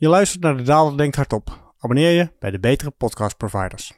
Je luistert naar de Daalder Denkt Hardop. Abonneer je bij de betere podcast providers.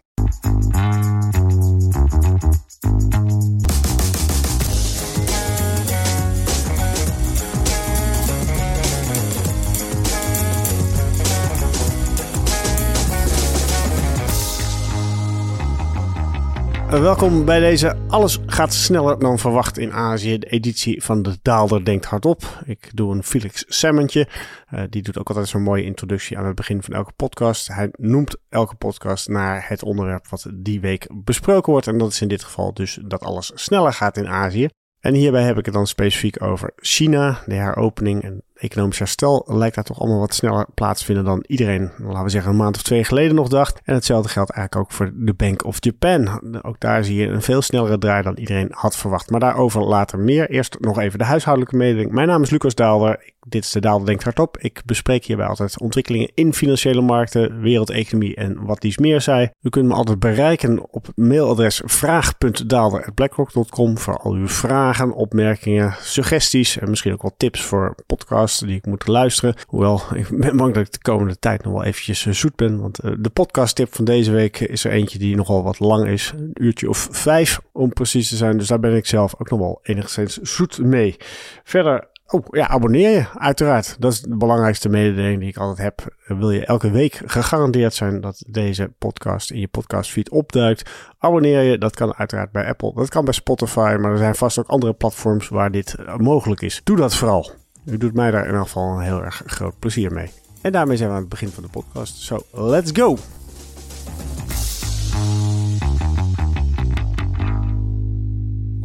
Welkom bij deze Alles gaat sneller dan verwacht in Azië. De editie van de Daalder Denkt Hardop. Ik doe een Felix Salmontje. Uh, die doet ook altijd zo'n mooie introductie aan het begin van elke podcast. Hij noemt elke podcast naar het onderwerp wat die week besproken wordt. En dat is in dit geval dus dat alles sneller gaat in Azië. En hierbij heb ik het dan specifiek over China, de heropening en economisch herstel lijkt daar toch allemaal wat sneller plaatsvinden dan iedereen, laten we zeggen, een maand of twee geleden nog dacht. En hetzelfde geldt eigenlijk ook voor de Bank of Japan. Ook daar zie je een veel snellere draai dan iedereen had verwacht. Maar daarover later meer. Eerst nog even de huishoudelijke mededeling. Mijn naam is Lucas Daalder. Dit is de Daalder Denkt Hardop. Ik bespreek hierbij altijd ontwikkelingen in financiële markten, wereldeconomie en wat dies meer zij. U kunt me altijd bereiken op mailadres vraag.daalder.blackrock.com voor al uw vragen, opmerkingen, suggesties en misschien ook wel tips voor podcasts die ik moet luisteren. Hoewel, ik ben bang dat ik de komende tijd nog wel eventjes eh, zoet ben. Want uh, de podcast tip van deze week is er eentje die nogal wat lang is. Een uurtje of vijf om precies te zijn. Dus daar ben ik zelf ook nog wel enigszins zoet mee. Verder Oh ja, abonneer je, uiteraard. Dat is de belangrijkste mededeling die ik altijd heb. Wil je elke week gegarandeerd zijn dat deze podcast in je podcastfeed opduikt? Abonneer je, dat kan uiteraard bij Apple, dat kan bij Spotify, maar er zijn vast ook andere platforms waar dit mogelijk is. Doe dat vooral. U doet mij daar in ieder geval een heel erg groot plezier mee. En daarmee zijn we aan het begin van de podcast. So, let's go!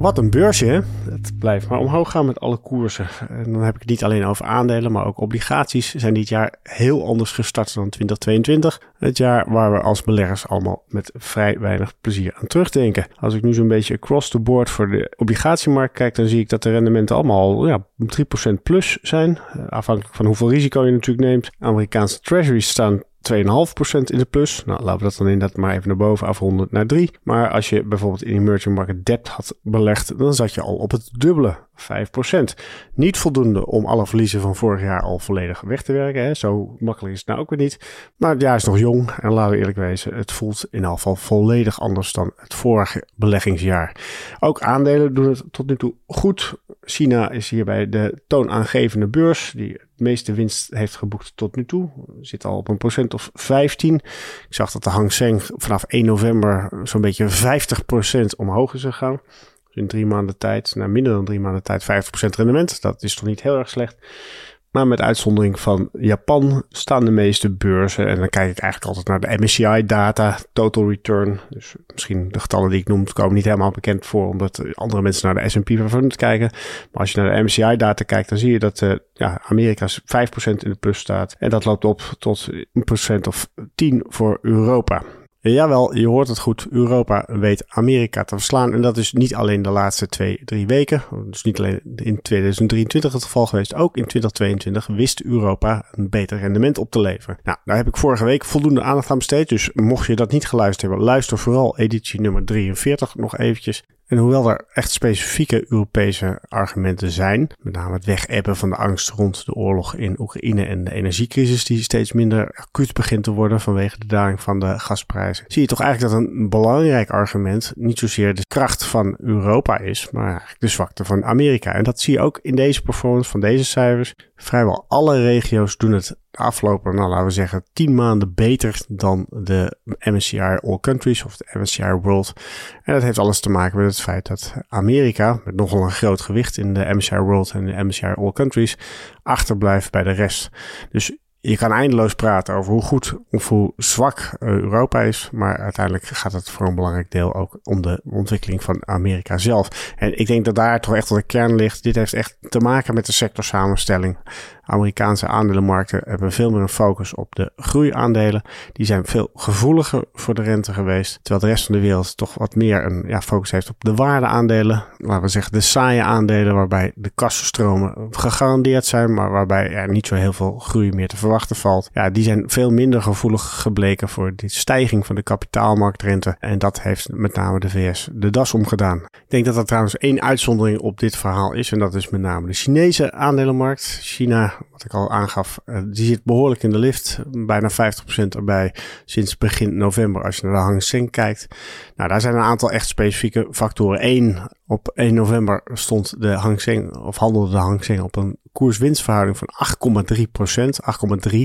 Wat een beursje? Het blijft maar omhoog gaan met alle koersen. En dan heb ik het niet alleen over aandelen, maar ook obligaties zijn dit jaar heel anders gestart dan 2022. Het jaar waar we als beleggers allemaal met vrij weinig plezier aan terugdenken. Als ik nu zo'n beetje across the board voor de obligatiemarkt kijk, dan zie ik dat de rendementen allemaal ja, 3% plus zijn. Afhankelijk van hoeveel risico je natuurlijk neemt. Amerikaanse treasuries staan 2,5% in de plus. Nou, laten we dat dan inderdaad maar even naar boven afronden naar 3. Maar als je bijvoorbeeld in emerging market debt had belegd, dan zat je al op het dubbele, 5%. Niet voldoende om alle verliezen van vorig jaar al volledig weg te werken. Hè? Zo makkelijk is het nou ook weer niet. Maar het jaar is nog jong en laten we eerlijk wezen, het voelt in elk geval volledig anders dan het vorige beleggingsjaar. Ook aandelen doen het tot nu toe goed. China is hierbij de toonaangevende beurs die meeste winst heeft geboekt tot nu toe. Zit al op een procent of 15. Ik zag dat de Hang Seng vanaf 1 november zo'n beetje 50% omhoog is gegaan. Dus in drie maanden tijd, nou minder dan drie maanden tijd, 50% rendement. Dat is toch niet heel erg slecht. Maar met uitzondering van Japan staan de meeste beurzen. En dan kijk ik eigenlijk altijd naar de MSCI-data, total return. Dus misschien de getallen die ik noem komen niet helemaal bekend voor, omdat andere mensen naar de S&P 500 kijken. Maar als je naar de MSCI-data kijkt, dan zie je dat uh, ja, Amerika 5% in de plus staat. En dat loopt op tot een procent of 10 voor Europa. Jawel, je hoort het goed. Europa weet Amerika te verslaan. En dat is niet alleen de laatste twee, drie weken. Dus niet alleen in 2023 het geval geweest. Ook in 2022 wist Europa een beter rendement op te leveren. Nou, daar heb ik vorige week voldoende aandacht aan besteed. Dus mocht je dat niet geluisterd hebben, luister vooral editie nummer 43 nog eventjes. En hoewel er echt specifieke Europese argumenten zijn, met name het wegebben van de angst rond de oorlog in Oekraïne en de energiecrisis die steeds minder acuut begint te worden vanwege de daling van de gasprijzen, zie je toch eigenlijk dat een belangrijk argument niet zozeer de kracht van Europa is, maar eigenlijk de zwakte van Amerika. En dat zie je ook in deze performance van deze cijfers. Vrijwel alle regio's doen het de afgelopen, nou laten we zeggen, 10 maanden beter dan de MSCI All Countries of de MSCI World. En dat heeft alles te maken met het feit dat Amerika, met nogal een groot gewicht in de MSCI World en de MSCI All Countries, achterblijft bij de rest. Dus je kan eindeloos praten over hoe goed of hoe zwak eh, Europa is. Maar uiteindelijk gaat het voor een belangrijk deel ook om de ontwikkeling van Amerika zelf. En ik denk dat daar toch echt wel de kern ligt. Dit heeft echt te maken met de sectorsamenstelling. Amerikaanse aandelenmarkten hebben veel meer een focus op de groeiaandelen. Die zijn veel gevoeliger voor de rente geweest. Terwijl de rest van de wereld toch wat meer een ja, focus heeft op de waardeaandelen. Laten we zeggen de saaie aandelen waarbij de kassenstromen gegarandeerd zijn. Maar waarbij er niet zo heel veel groei meer te verwachten valt. Ja, die zijn veel minder gevoelig gebleken voor de stijging van de kapitaalmarktrente. En dat heeft met name de VS de das omgedaan. Ik denk dat er trouwens één uitzondering op dit verhaal is. En dat is met name de Chinese aandelenmarkt. China wat ik al aangaf, uh, die zit behoorlijk in de lift. Bijna 50% erbij sinds begin november als je naar de Hang Seng kijkt. Nou, daar zijn een aantal echt specifieke factoren. Eén, op 1 november stond de Hang Seng, of handelde de Hang Seng op een koers-winstverhouding van 8,3% 8,3.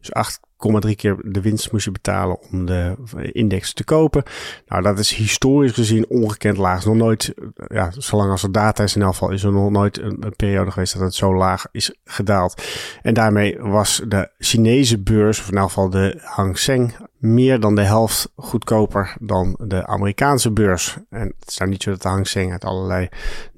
Dus 8 3 keer de winst moest je betalen om de index te kopen. Nou, dat is historisch gezien ongekend laag. Nog nooit, ja, zolang als er data is in elk geval, is er nog nooit een, een, periode geweest dat het zo laag is gedaald. En daarmee was de Chinese beurs, of in elk geval de Hang Seng, meer dan de helft goedkoper dan de Amerikaanse beurs. En het is nou niet zo dat de Hang Seng uit allerlei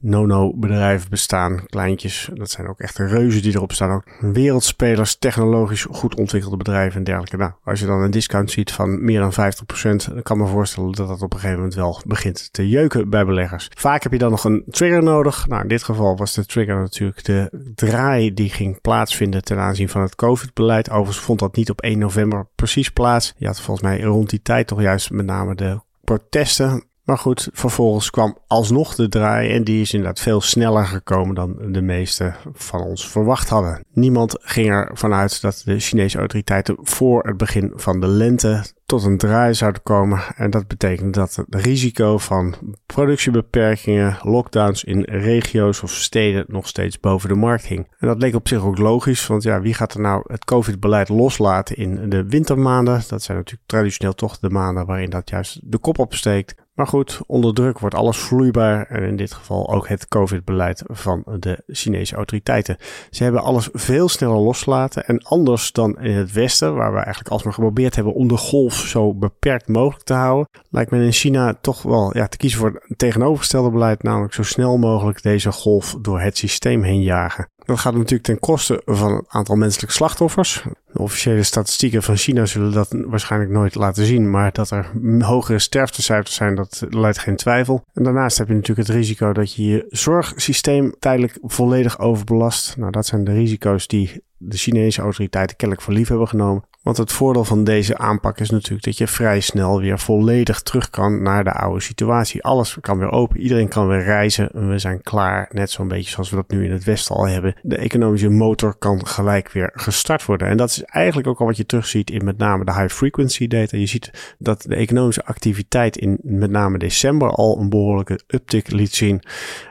no-no bedrijven bestaan. Kleintjes, dat zijn ook echt reuzen die erop staan. Ook wereldspelers, technologisch goed ontwikkelde bedrijven en dergelijke. Nou, als je dan een discount ziet van meer dan 50%, dan kan me voorstellen dat dat op een gegeven moment wel begint te jeuken bij beleggers. Vaak heb je dan nog een trigger nodig. Nou, in dit geval was de trigger natuurlijk de draai die ging plaatsvinden ten aanzien van het COVID-beleid. Overigens vond dat niet op 1 november precies plaats. Je volgens mij rond die tijd toch juist met name de protesten maar goed, vervolgens kwam alsnog de draai en die is inderdaad veel sneller gekomen dan de meeste van ons verwacht hadden. Niemand ging ervan uit dat de Chinese autoriteiten voor het begin van de lente tot een draai zouden komen. En dat betekent dat het risico van productiebeperkingen, lockdowns in regio's of steden nog steeds boven de markt hing. En dat leek op zich ook logisch, want ja, wie gaat er nou het COVID-beleid loslaten in de wintermaanden? Dat zijn natuurlijk traditioneel toch de maanden waarin dat juist de kop opsteekt. Maar goed, onder druk wordt alles vloeibaar en in dit geval ook het COVID-beleid van de Chinese autoriteiten. Ze hebben alles veel sneller losgelaten en anders dan in het Westen, waar we eigenlijk alsmaar geprobeerd hebben om de golf zo beperkt mogelijk te houden, lijkt men in China toch wel ja, te kiezen voor een tegenovergestelde beleid, namelijk zo snel mogelijk deze golf door het systeem heen jagen. Dat gaat natuurlijk ten koste van een aantal menselijke slachtoffers. De officiële statistieken van China zullen dat waarschijnlijk nooit laten zien, maar dat er hogere sterftecijfers zijn, dat leidt geen twijfel. En daarnaast heb je natuurlijk het risico dat je je zorgsysteem tijdelijk volledig overbelast. Nou, dat zijn de risico's die de Chinese autoriteiten kennelijk voor lief hebben genomen. Want het voordeel van deze aanpak is natuurlijk dat je vrij snel weer volledig terug kan naar de oude situatie. Alles kan weer open, iedereen kan weer reizen. We zijn klaar, net zo'n beetje zoals we dat nu in het Westen al hebben. De economische motor kan gelijk weer gestart worden. En dat is eigenlijk ook al wat je terugziet in met name de high frequency data. Je ziet dat de economische activiteit in met name december al een behoorlijke uptick liet zien.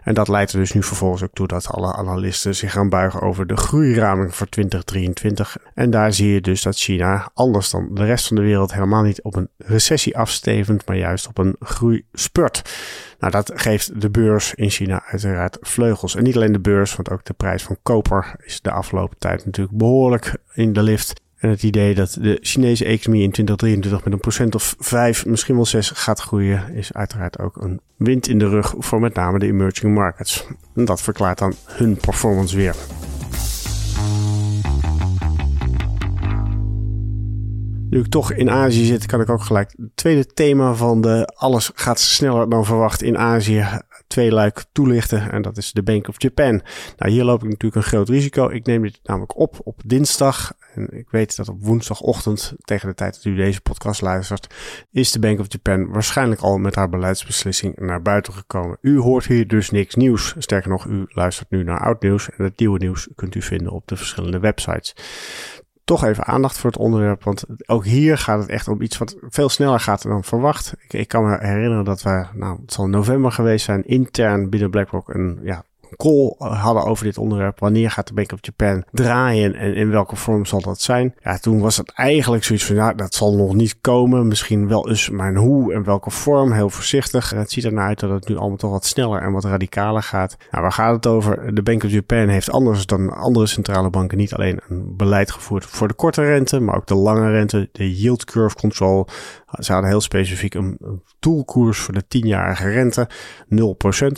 En dat leidt er dus nu vervolgens ook toe dat alle analisten zich gaan buigen over de groeiraming voor 2023. En daar zie je dus dat China Anders dan de rest van de wereld, helemaal niet op een recessie afstevend, maar juist op een groeispurt. Nou, dat geeft de beurs in China uiteraard vleugels. En niet alleen de beurs, want ook de prijs van koper is de afgelopen tijd natuurlijk behoorlijk in de lift. En het idee dat de Chinese economie in 2023 met een procent of 5, misschien wel 6 gaat groeien, is uiteraard ook een wind in de rug voor met name de emerging markets. En dat verklaart dan hun performance weer. Nu ik toch in Azië zit, kan ik ook gelijk het tweede thema van de alles gaat sneller dan verwacht in Azië twee luik toelichten. En dat is de Bank of Japan. Nou, hier loop ik natuurlijk een groot risico. Ik neem dit namelijk op op dinsdag. En ik weet dat op woensdagochtend, tegen de tijd dat u deze podcast luistert, is de Bank of Japan waarschijnlijk al met haar beleidsbeslissing naar buiten gekomen. U hoort hier dus niks nieuws. Sterker nog, u luistert nu naar oud nieuws. En het nieuwe nieuws kunt u vinden op de verschillende websites toch even aandacht voor het onderwerp. Want ook hier gaat het echt om iets wat veel sneller gaat dan verwacht. Ik, ik kan me herinneren dat we, nou, het zal november geweest zijn, intern binnen BlackRock een ja, call hadden over dit onderwerp. Wanneer gaat de Bank of Japan draaien en in welke vorm zal dat zijn? Ja, toen was het eigenlijk zoiets van, ja, dat zal nog niet komen. Misschien wel eens, maar hoe en welke vorm, heel voorzichtig. Het ziet ernaar uit dat het nu allemaal toch wat sneller en wat radicaler gaat. Nou, waar gaat het over? De Bank of Japan heeft anders dan andere centrale banken niet alleen een beleid gevoerd voor de korte rente, maar ook de lange rente, de yield curve control. Ze hadden heel specifiek een toolkoers voor de 10-jarige rente, 0%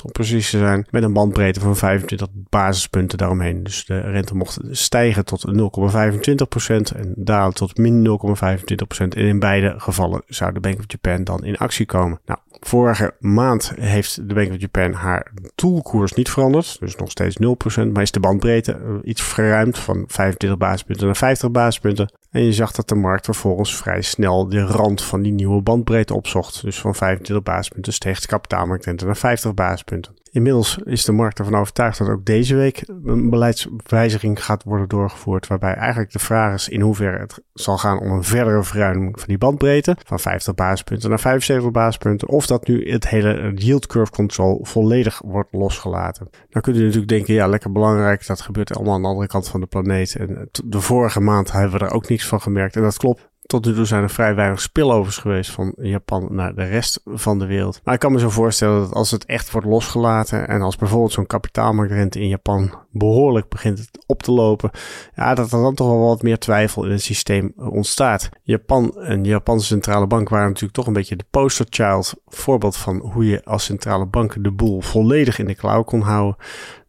om precies te zijn, met een bandbreedte van 25 basispunten daaromheen. Dus de rente mocht stijgen tot 0,25% en dalen tot min 0,25%. En in beide gevallen zou de Bank of Japan dan in actie komen. Nou, vorige maand heeft de Bank of Japan haar toolkoers niet veranderd, dus nog steeds 0%, maar is de bandbreedte eh, iets verruimd van 25 basispunten naar 50 basispunten. En je zag dat de markt vervolgens vrij snel de rand van die nieuwe bandbreedte opzocht. Dus van 25 basispunten steeg de kapitaalmarktrente naar 50 basispunten. Inmiddels is de markt ervan overtuigd dat ook deze week een beleidswijziging gaat worden doorgevoerd. Waarbij eigenlijk de vraag is in hoeverre het zal gaan om een verdere verruiming van die bandbreedte. Van 50 basispunten naar 75 basispunten. Of dat nu het hele yield curve control volledig wordt losgelaten. Dan kunt u natuurlijk denken, ja lekker belangrijk. Dat gebeurt allemaal aan de andere kant van de planeet. En de vorige maand hebben we er ook niks van gemerkt. En dat klopt tot nu toe zijn er vrij weinig spillovers geweest van Japan naar de rest van de wereld. Maar ik kan me zo voorstellen dat als het echt wordt losgelaten en als bijvoorbeeld zo'n kapitaalmarktrente in Japan behoorlijk begint op te lopen, ja, dat er dan toch wel wat meer twijfel in het systeem ontstaat. Japan en de Japanse centrale bank waren natuurlijk toch een beetje de poster child voorbeeld van hoe je als centrale bank de boel volledig in de klauw kon houden.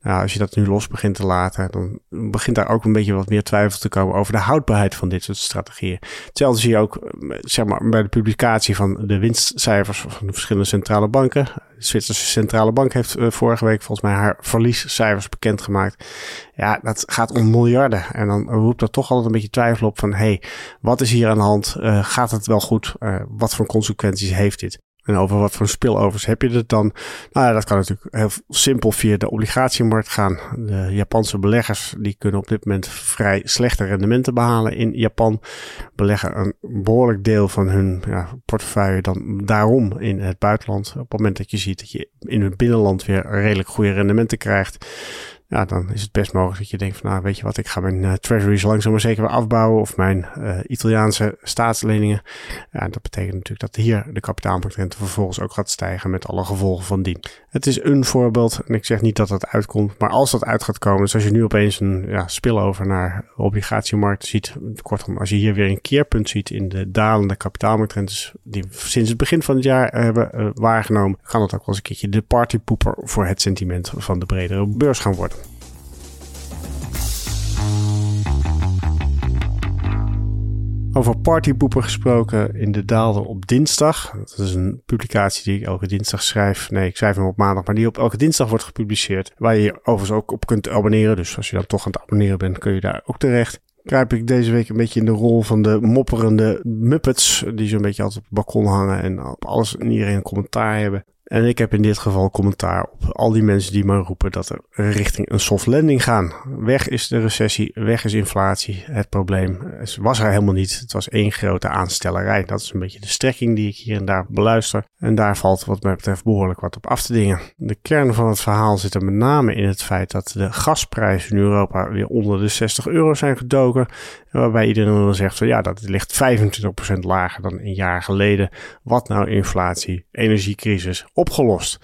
Nou, als je dat nu los begint te laten, dan begint daar ook een beetje wat meer twijfel te komen over de houdbaarheid van dit soort strategieën. Hetzelfde zie je ook zeg maar, bij de publicatie van de winstcijfers van de verschillende centrale banken. De Zwitserse centrale bank heeft uh, vorige week volgens mij haar verliescijfers bekendgemaakt. Ja, dat gaat om miljarden. En dan roept er toch altijd een beetje twijfel op van, hey, wat is hier aan de hand? Uh, gaat het wel goed? Wat voor consequenties heeft dit? En over wat voor spillovers heb je het dan? Nou ja, dat kan natuurlijk heel simpel via de obligatiemarkt gaan. De Japanse beleggers die kunnen op dit moment vrij slechte rendementen behalen in Japan. Beleggen een behoorlijk deel van hun ja, portefeuille dan daarom in het buitenland. Op het moment dat je ziet dat je in het binnenland weer redelijk goede rendementen krijgt ja, dan is het best mogelijk dat je denkt van, nou, weet je wat, ik ga mijn uh, treasuries langzaam maar zeker weer afbouwen of mijn uh, Italiaanse staatsleningen. Ja, dat betekent natuurlijk dat hier de kapitaalmarktrente vervolgens ook gaat stijgen met alle gevolgen van dien. Het is een voorbeeld en ik zeg niet dat dat uitkomt, maar als dat uit gaat komen, dus als je nu opeens een ja, spillover naar obligatiemarkt ziet, kortom, als je hier weer een keerpunt ziet in de dalende kapitaalmarktrentes die sinds het begin van het jaar hebben uh, waargenomen, kan het ook wel eens een keertje de partypoeper voor het sentiment van de bredere beurs gaan worden. Over partypoepen gesproken in de Daalder op dinsdag. Dat is een publicatie die ik elke dinsdag schrijf. Nee, ik schrijf hem op maandag, maar die op elke dinsdag wordt gepubliceerd. Waar je je overigens ook op kunt abonneren. Dus als je dan toch aan het abonneren bent, kun je daar ook terecht. Kruip ik deze week een beetje in de rol van de mopperende Muppets. Die zo'n beetje altijd op het balkon hangen en op alles en iedereen een commentaar hebben. En ik heb in dit geval commentaar op al die mensen die maar roepen dat er richting een soft landing gaan. Weg is de recessie, weg is inflatie. Het probleem was er helemaal niet. Het was één grote aanstellerij. Dat is een beetje de strekking die ik hier en daar beluister. En daar valt wat mij betreft behoorlijk wat op af te dingen. De kern van het verhaal zit er met name in het feit dat de gasprijzen in Europa weer onder de 60 euro zijn gedoken. Waarbij iedereen dan zegt van ja, dat ligt 25% lager dan een jaar geleden. Wat nou inflatie, energiecrisis, opgelost.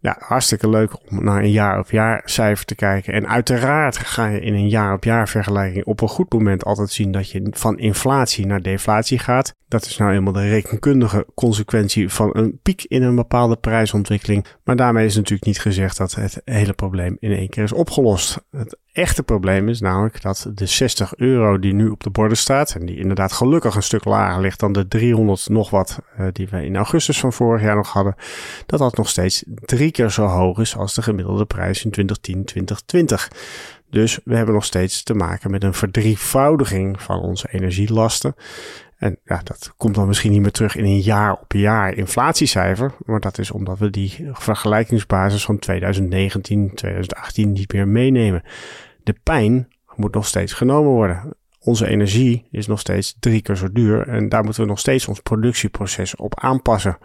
Ja, hartstikke leuk om naar een jaar op jaar cijfer te kijken. En uiteraard ga je in een jaar op jaar vergelijking op een goed moment altijd zien dat je van inflatie naar deflatie gaat. Dat is nou eenmaal de rekenkundige consequentie van een piek in een bepaalde prijsontwikkeling. Maar daarmee is natuurlijk niet gezegd dat het hele probleem in één keer is opgelost. Het echte probleem is namelijk dat de 60 euro die nu op de borden staat, en die inderdaad gelukkig een stuk lager ligt dan de 300 nog wat uh, die we in augustus van vorig jaar nog hadden, dat dat nog steeds drie keer zo hoog is als de gemiddelde prijs in 2010, 2020. Dus we hebben nog steeds te maken met een verdrievoudiging van onze energielasten. En ja, dat komt dan misschien niet meer terug in een jaar op jaar inflatiecijfer. Maar dat is omdat we die vergelijkingsbasis van 2019, 2018 niet meer meenemen. De pijn moet nog steeds genomen worden. Onze energie is nog steeds drie keer zo duur en daar moeten we nog steeds ons productieproces op aanpassen.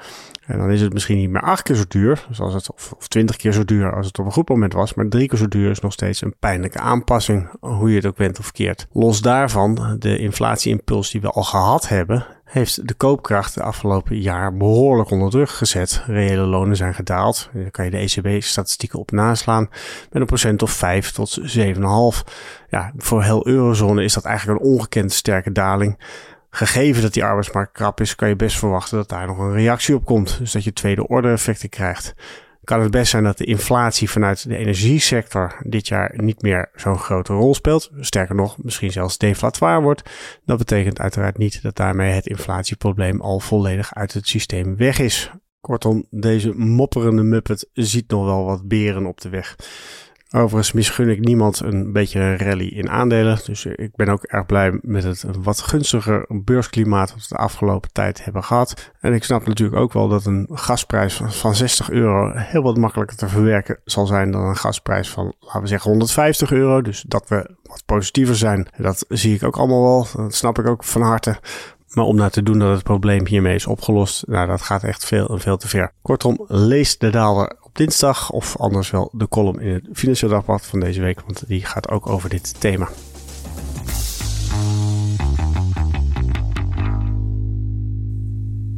En dan is het misschien niet meer acht keer zo duur, zoals het, of, of twintig keer zo duur als het op een goed moment was, maar drie keer zo duur is nog steeds een pijnlijke aanpassing, hoe je het ook bent of keert. Los daarvan, de inflatieimpuls die we al gehad hebben, heeft de koopkracht de afgelopen jaar behoorlijk onder druk gezet. Reële lonen zijn gedaald. Daar kan je de ECB-statistieken op naslaan. Met een procent of 5 tot 7,5. Ja, voor heel eurozone is dat eigenlijk een ongekend sterke daling. Gegeven dat die arbeidsmarkt krap is, kan je best verwachten dat daar nog een reactie op komt. Dus dat je tweede orde effecten krijgt kan het best zijn dat de inflatie vanuit de energiesector dit jaar niet meer zo'n grote rol speelt. Sterker nog, misschien zelfs deflatoir wordt. Dat betekent uiteraard niet dat daarmee het inflatieprobleem al volledig uit het systeem weg is. Kortom, deze mopperende muppet ziet nog wel wat beren op de weg. Overigens misgun ik niemand een beetje een rally in aandelen. Dus ik ben ook erg blij met het wat gunstiger beursklimaat dat we de afgelopen tijd hebben gehad. En ik snap natuurlijk ook wel dat een gasprijs van 60 euro heel wat makkelijker te verwerken zal zijn dan een gasprijs van, laten we zeggen, 150 euro. Dus dat we wat positiever zijn, dat zie ik ook allemaal wel. Dat snap ik ook van harte. Maar om nou te doen dat het probleem hiermee is opgelost, nou, dat gaat echt veel en veel te ver. Kortom, lees de daalder dinsdag of anders wel de column in het Financieel Dagblad van deze week, want die gaat ook over dit thema.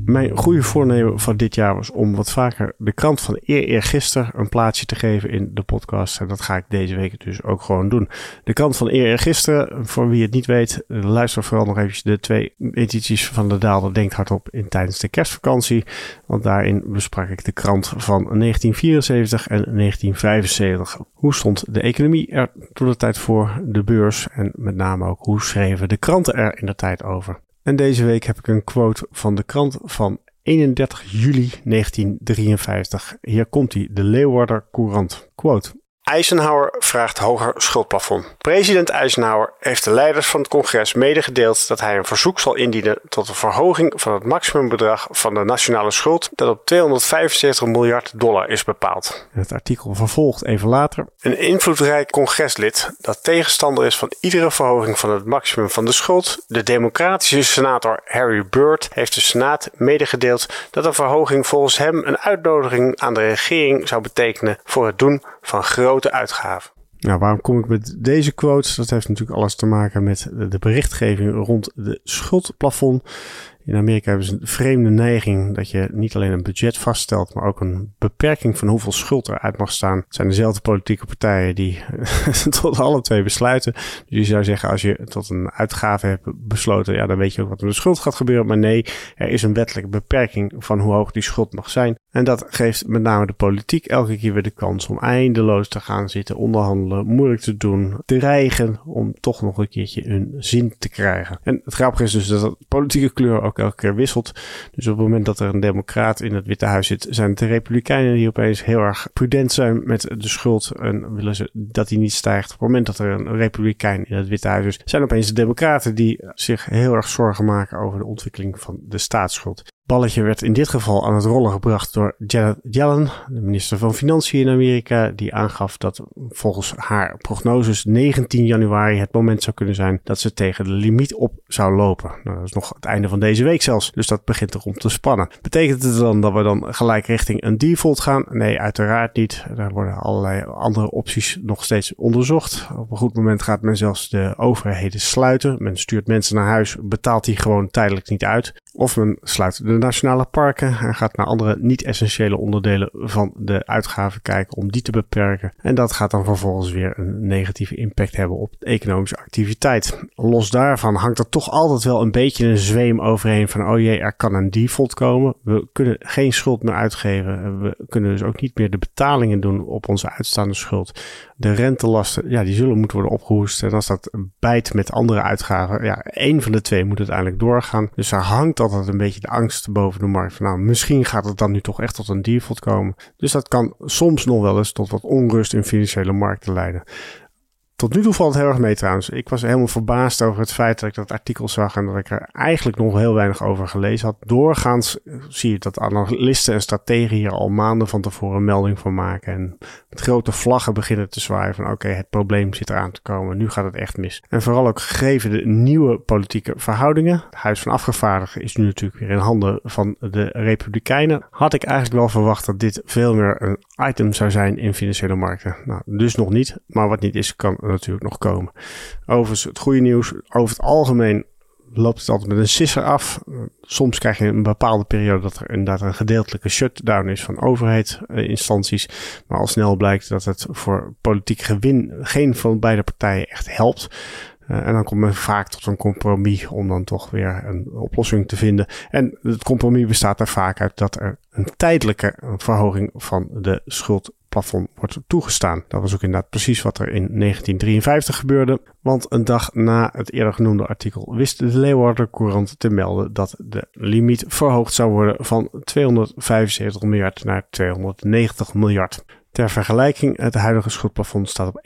Mijn goede voornemen van dit jaar was om wat vaker de krant van eer eergisteren een plaatsje te geven in de podcast. En dat ga ik deze week dus ook gewoon doen. De krant van eer eergisteren, voor wie het niet weet, luister vooral nog eventjes de twee edities van de Daalder Denkt Hardop in tijdens de kerstvakantie. Want daarin besprak ik de krant van 1974 en 1975. Hoe stond de economie er toen de tijd voor, de beurs en met name ook hoe schreven de kranten er in de tijd over. En deze week heb ik een quote van de krant van 31 juli 1953. Hier komt hij, de Leeuwarder Courant. Quote. Eisenhower vraagt hoger schuldplafond. President Eisenhower heeft de leiders van het congres medegedeeld dat hij een verzoek zal indienen tot een verhoging van het maximumbedrag van de nationale schuld dat op 275 miljard dollar is bepaald. Het artikel vervolgt even later. Een invloedrijk congreslid dat tegenstander is van iedere verhoging van het maximum van de schuld, de democratische senator Harry Byrd, heeft de senaat medegedeeld dat een verhoging volgens hem een uitnodiging aan de regering zou betekenen voor het doen van grote uitgaven. Nou, waarom kom ik met deze quotes? Dat heeft natuurlijk alles te maken met de berichtgeving rond de schuldplafond. In Amerika hebben ze een vreemde neiging dat je niet alleen een budget vaststelt, maar ook een beperking van hoeveel schuld eruit mag staan. Het zijn dezelfde politieke partijen die tot alle twee besluiten. Dus je zou zeggen, als je tot een uitgave hebt besloten, ja, dan weet je ook wat er met de schuld gaat gebeuren. Maar nee, er is een wettelijke beperking van hoe hoog die schuld mag zijn. En dat geeft met name de politiek elke keer weer de kans om eindeloos te gaan zitten onderhandelen, moeilijk te doen, dreigen om toch nog een keertje hun zin te krijgen. En het grappige is dus dat de politieke kleur ook elke keer wisselt. Dus op het moment dat er een democraat in het Witte Huis zit, zijn het de republikeinen die opeens heel erg prudent zijn met de schuld en willen ze dat die niet stijgt. Op het moment dat er een republikein in het Witte Huis is, zijn opeens de democraten die zich heel erg zorgen maken over de ontwikkeling van de staatsschuld balletje werd in dit geval aan het rollen gebracht door Janet Yellen, de minister van Financiën in Amerika, die aangaf dat volgens haar prognoses 19 januari het moment zou kunnen zijn dat ze tegen de limiet op zou lopen. Nou, dat is nog het einde van deze week zelfs, dus dat begint erom te spannen. Betekent het dan dat we dan gelijk richting een default gaan? Nee, uiteraard niet. Er worden allerlei andere opties nog steeds onderzocht. Op een goed moment gaat men zelfs de overheden sluiten. Men stuurt mensen naar huis, betaalt die gewoon tijdelijk niet uit. Of men sluit de nationale parken en gaat naar andere niet-essentiële onderdelen van de uitgaven kijken om die te beperken. En dat gaat dan vervolgens weer een negatieve impact hebben op de economische activiteit. Los daarvan hangt er toch altijd wel een beetje een zweem overheen van oh jee, er kan een default komen. We kunnen geen schuld meer uitgeven. We kunnen dus ook niet meer de betalingen doen op onze uitstaande schuld de rentelasten, ja, die zullen moeten worden opgehoest. En als dat bijt met andere uitgaven, ja, één van de twee moet uiteindelijk doorgaan. Dus er hangt altijd een beetje de angst boven de markt. Van nou, misschien gaat het dan nu toch echt tot een default komen. Dus dat kan soms nog wel eens tot wat onrust in financiële markten leiden. Tot nu toe valt het heel erg mee trouwens. Ik was helemaal verbaasd over het feit dat ik dat artikel zag en dat ik er eigenlijk nog heel weinig over gelezen had. Doorgaans zie je dat analisten en strategen hier al maanden van tevoren een melding van maken. En met grote vlaggen beginnen te zwaaien van oké, het probleem zit eraan te komen. Nu gaat het echt mis. En vooral ook gegeven de nieuwe politieke verhoudingen. Het Huis van Afgevaardigden is nu natuurlijk weer in handen van de Republikeinen. Had ik eigenlijk wel verwacht dat dit veel meer een item zou zijn in financiële markten. Nou, dus nog niet. Maar wat niet is, kan natuurlijk nog komen. Overigens, het goede nieuws. Over het algemeen loopt het altijd met een sisser af. Soms krijg je een bepaalde periode dat er inderdaad een gedeeltelijke shutdown is van overheidsinstanties. Maar al snel blijkt dat het voor politiek gewin geen van beide partijen echt helpt. Uh, en dan komt men vaak tot een compromis om dan toch weer een oplossing te vinden. En het compromis bestaat er vaak uit dat er een tijdelijke verhoging van de schuld plafond wordt toegestaan. Dat was ook inderdaad precies wat er in 1953 gebeurde. Want een dag na het eerder genoemde artikel wist de Leeuwarder Courant te melden dat de limiet verhoogd zou worden van 275 miljard naar 290 miljard. Ter vergelijking, het huidige schuldplafond staat op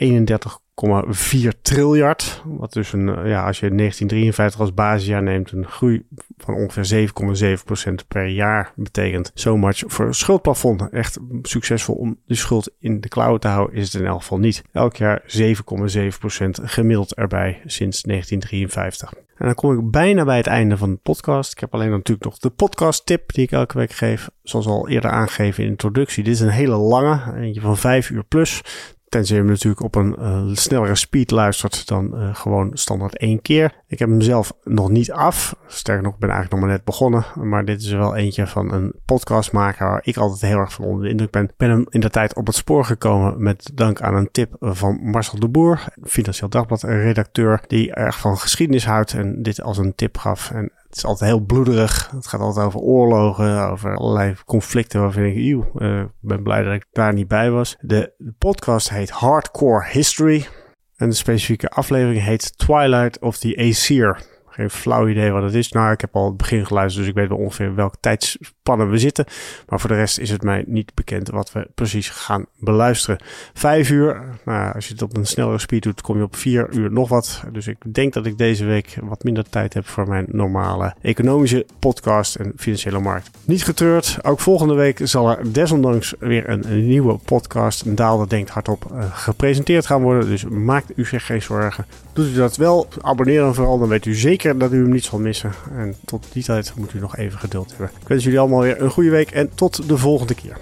31,4 triljard. Wat dus een, eh, ja, als je 1953 als basisjaar neemt, een groei van ongeveer 7,7% per jaar betekent. So much voor schuldplafond. Echt succesvol om de schuld in de klauwen te houden is het in elk geval niet. Elk jaar 7,7% gemiddeld erbij sinds 1953. En dan kom ik bijna bij het einde van de podcast. Ik heb alleen natuurlijk nog de podcast tip die ik elke week geef. Zoals al eerder aangegeven in de introductie. Dit is een hele lange, eentje van vijf uur plus. Tenzij je hem natuurlijk op een uh, snellere speed luistert dan uh, gewoon standaard één keer. Ik heb hem zelf nog niet af. Sterker nog, ik ben eigenlijk nog maar net begonnen. Maar dit is wel eentje van een podcastmaker waar ik altijd heel erg van onder de indruk ben. Ik ben hem in de tijd op het spoor gekomen met dank aan een tip van Marcel de Boer, Financieel Dagblad redacteur, die erg van geschiedenis houdt en dit als een tip gaf. En het is altijd heel bloederig. Het gaat altijd over oorlogen, over allerlei conflicten waarvan ik, eeuw, uh, ben blij dat ik daar niet bij was. De podcast heet Hardcore History. En de specifieke aflevering heet Twilight of the Aesir. Geen flauw idee wat het is. Nou, ik heb al het begin geluisterd, dus ik weet wel ongeveer welke tijdspannen we zitten. Maar voor de rest is het mij niet bekend wat we precies gaan beluisteren. Vijf uur, nou, als je het op een snellere speed doet, kom je op vier uur nog wat. Dus ik denk dat ik deze week wat minder tijd heb voor mijn normale economische podcast en financiële markt. Niet getreurd, ook volgende week zal er desondanks weer een, nieuwe podcast, een Daal dat denkt hardop, uh, gepresenteerd gaan worden. Dus maakt u zich geen zorgen. Doet u dat wel, abonneer dan vooral, dan weet u zeker dat u hem niet zal missen. En tot die tijd moet u nog even geduld hebben. Ik wens jullie allemaal weer een goede week en tot de volgende keer.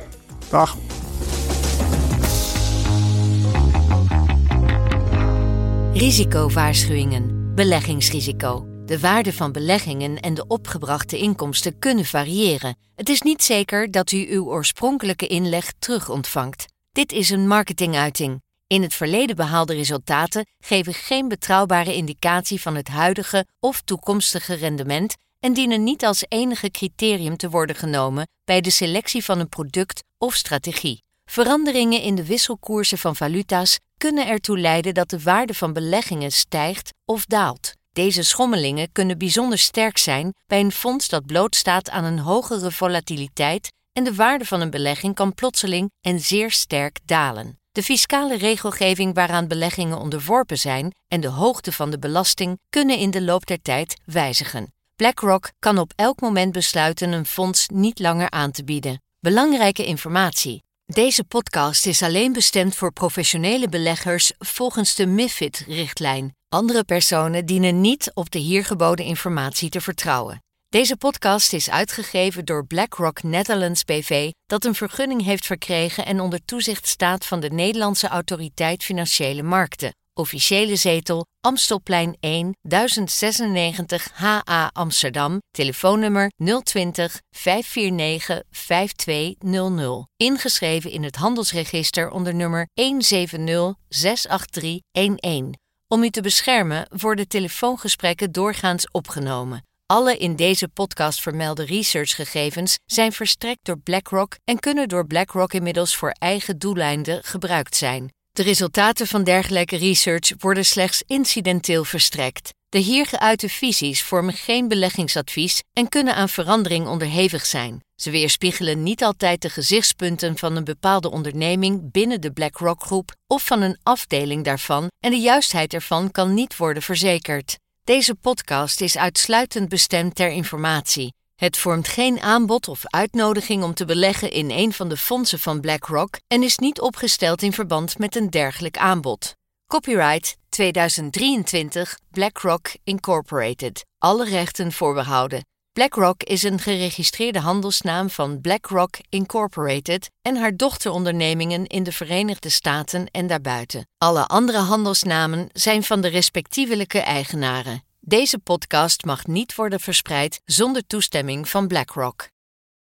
Dag! Risicowaarschuwingen. Beleggingsrisico. De waarde van beleggingen en de opgebrachte inkomsten kunnen variëren. Het is niet zeker dat u uw oorspronkelijke inleg terug ontvangt. Dit is een marketinguiting. In het verleden behaalde resultaten geven geen betrouwbare indicatie van het huidige of toekomstige rendement en dienen niet als enige criterium te worden genomen bij de selectie van een product of strategie. Veranderingen in de wisselkoersen van valuta's kunnen ertoe leiden dat de waarde van beleggingen stijgt of daalt. Deze schommelingen kunnen bijzonder sterk zijn bij een fonds dat blootstaat aan een hogere volatiliteit en de waarde van een belegging kan plotseling en zeer sterk dalen. De fiscale regelgeving waaraan beleggingen onderworpen zijn en de hoogte van de belasting kunnen in de loop der tijd wijzigen. BlackRock kan op elk moment besluiten een fonds niet langer aan te bieden. Belangrijke informatie. Deze podcast is alleen bestemd voor professionele beleggers volgens de MIFID-richtlijn. Andere personen dienen niet op de hier geboden informatie te vertrouwen. Deze podcast is uitgegeven door BlackRock Netherlands BV, dat een vergunning heeft verkregen en onder toezicht staat van de Nederlandse Autoriteit Financiële Markten. Officiële zetel Amstelplein 1 1096 HA Amsterdam. Telefoonnummer 020 549 5200. Ingeschreven in het handelsregister onder nummer 170 Om u te beschermen worden telefoongesprekken doorgaans opgenomen. Alle in deze podcast vermelde researchgegevens zijn verstrekt door BlackRock en kunnen door BlackRock inmiddels voor eigen doeleinden gebruikt zijn. De resultaten van dergelijke research worden slechts incidenteel verstrekt. De hier geuite visies vormen geen beleggingsadvies en kunnen aan verandering onderhevig zijn. Ze weerspiegelen niet altijd de gezichtspunten van een bepaalde onderneming binnen de BlackRock-groep of van een afdeling daarvan en de juistheid ervan kan niet worden verzekerd. Deze podcast is uitsluitend bestemd ter informatie. Het vormt geen aanbod of uitnodiging om te beleggen in een van de fondsen van BlackRock en is niet opgesteld in verband met een dergelijk aanbod. Copyright 2023 BlackRock Incorporated. Alle rechten voorbehouden. BlackRock is een geregistreerde handelsnaam van BlackRock Incorporated en haar dochterondernemingen in de Verenigde Staten en daarbuiten. Alle andere handelsnamen zijn van de respectievelijke eigenaren. Deze podcast mag niet worden verspreid zonder toestemming van BlackRock.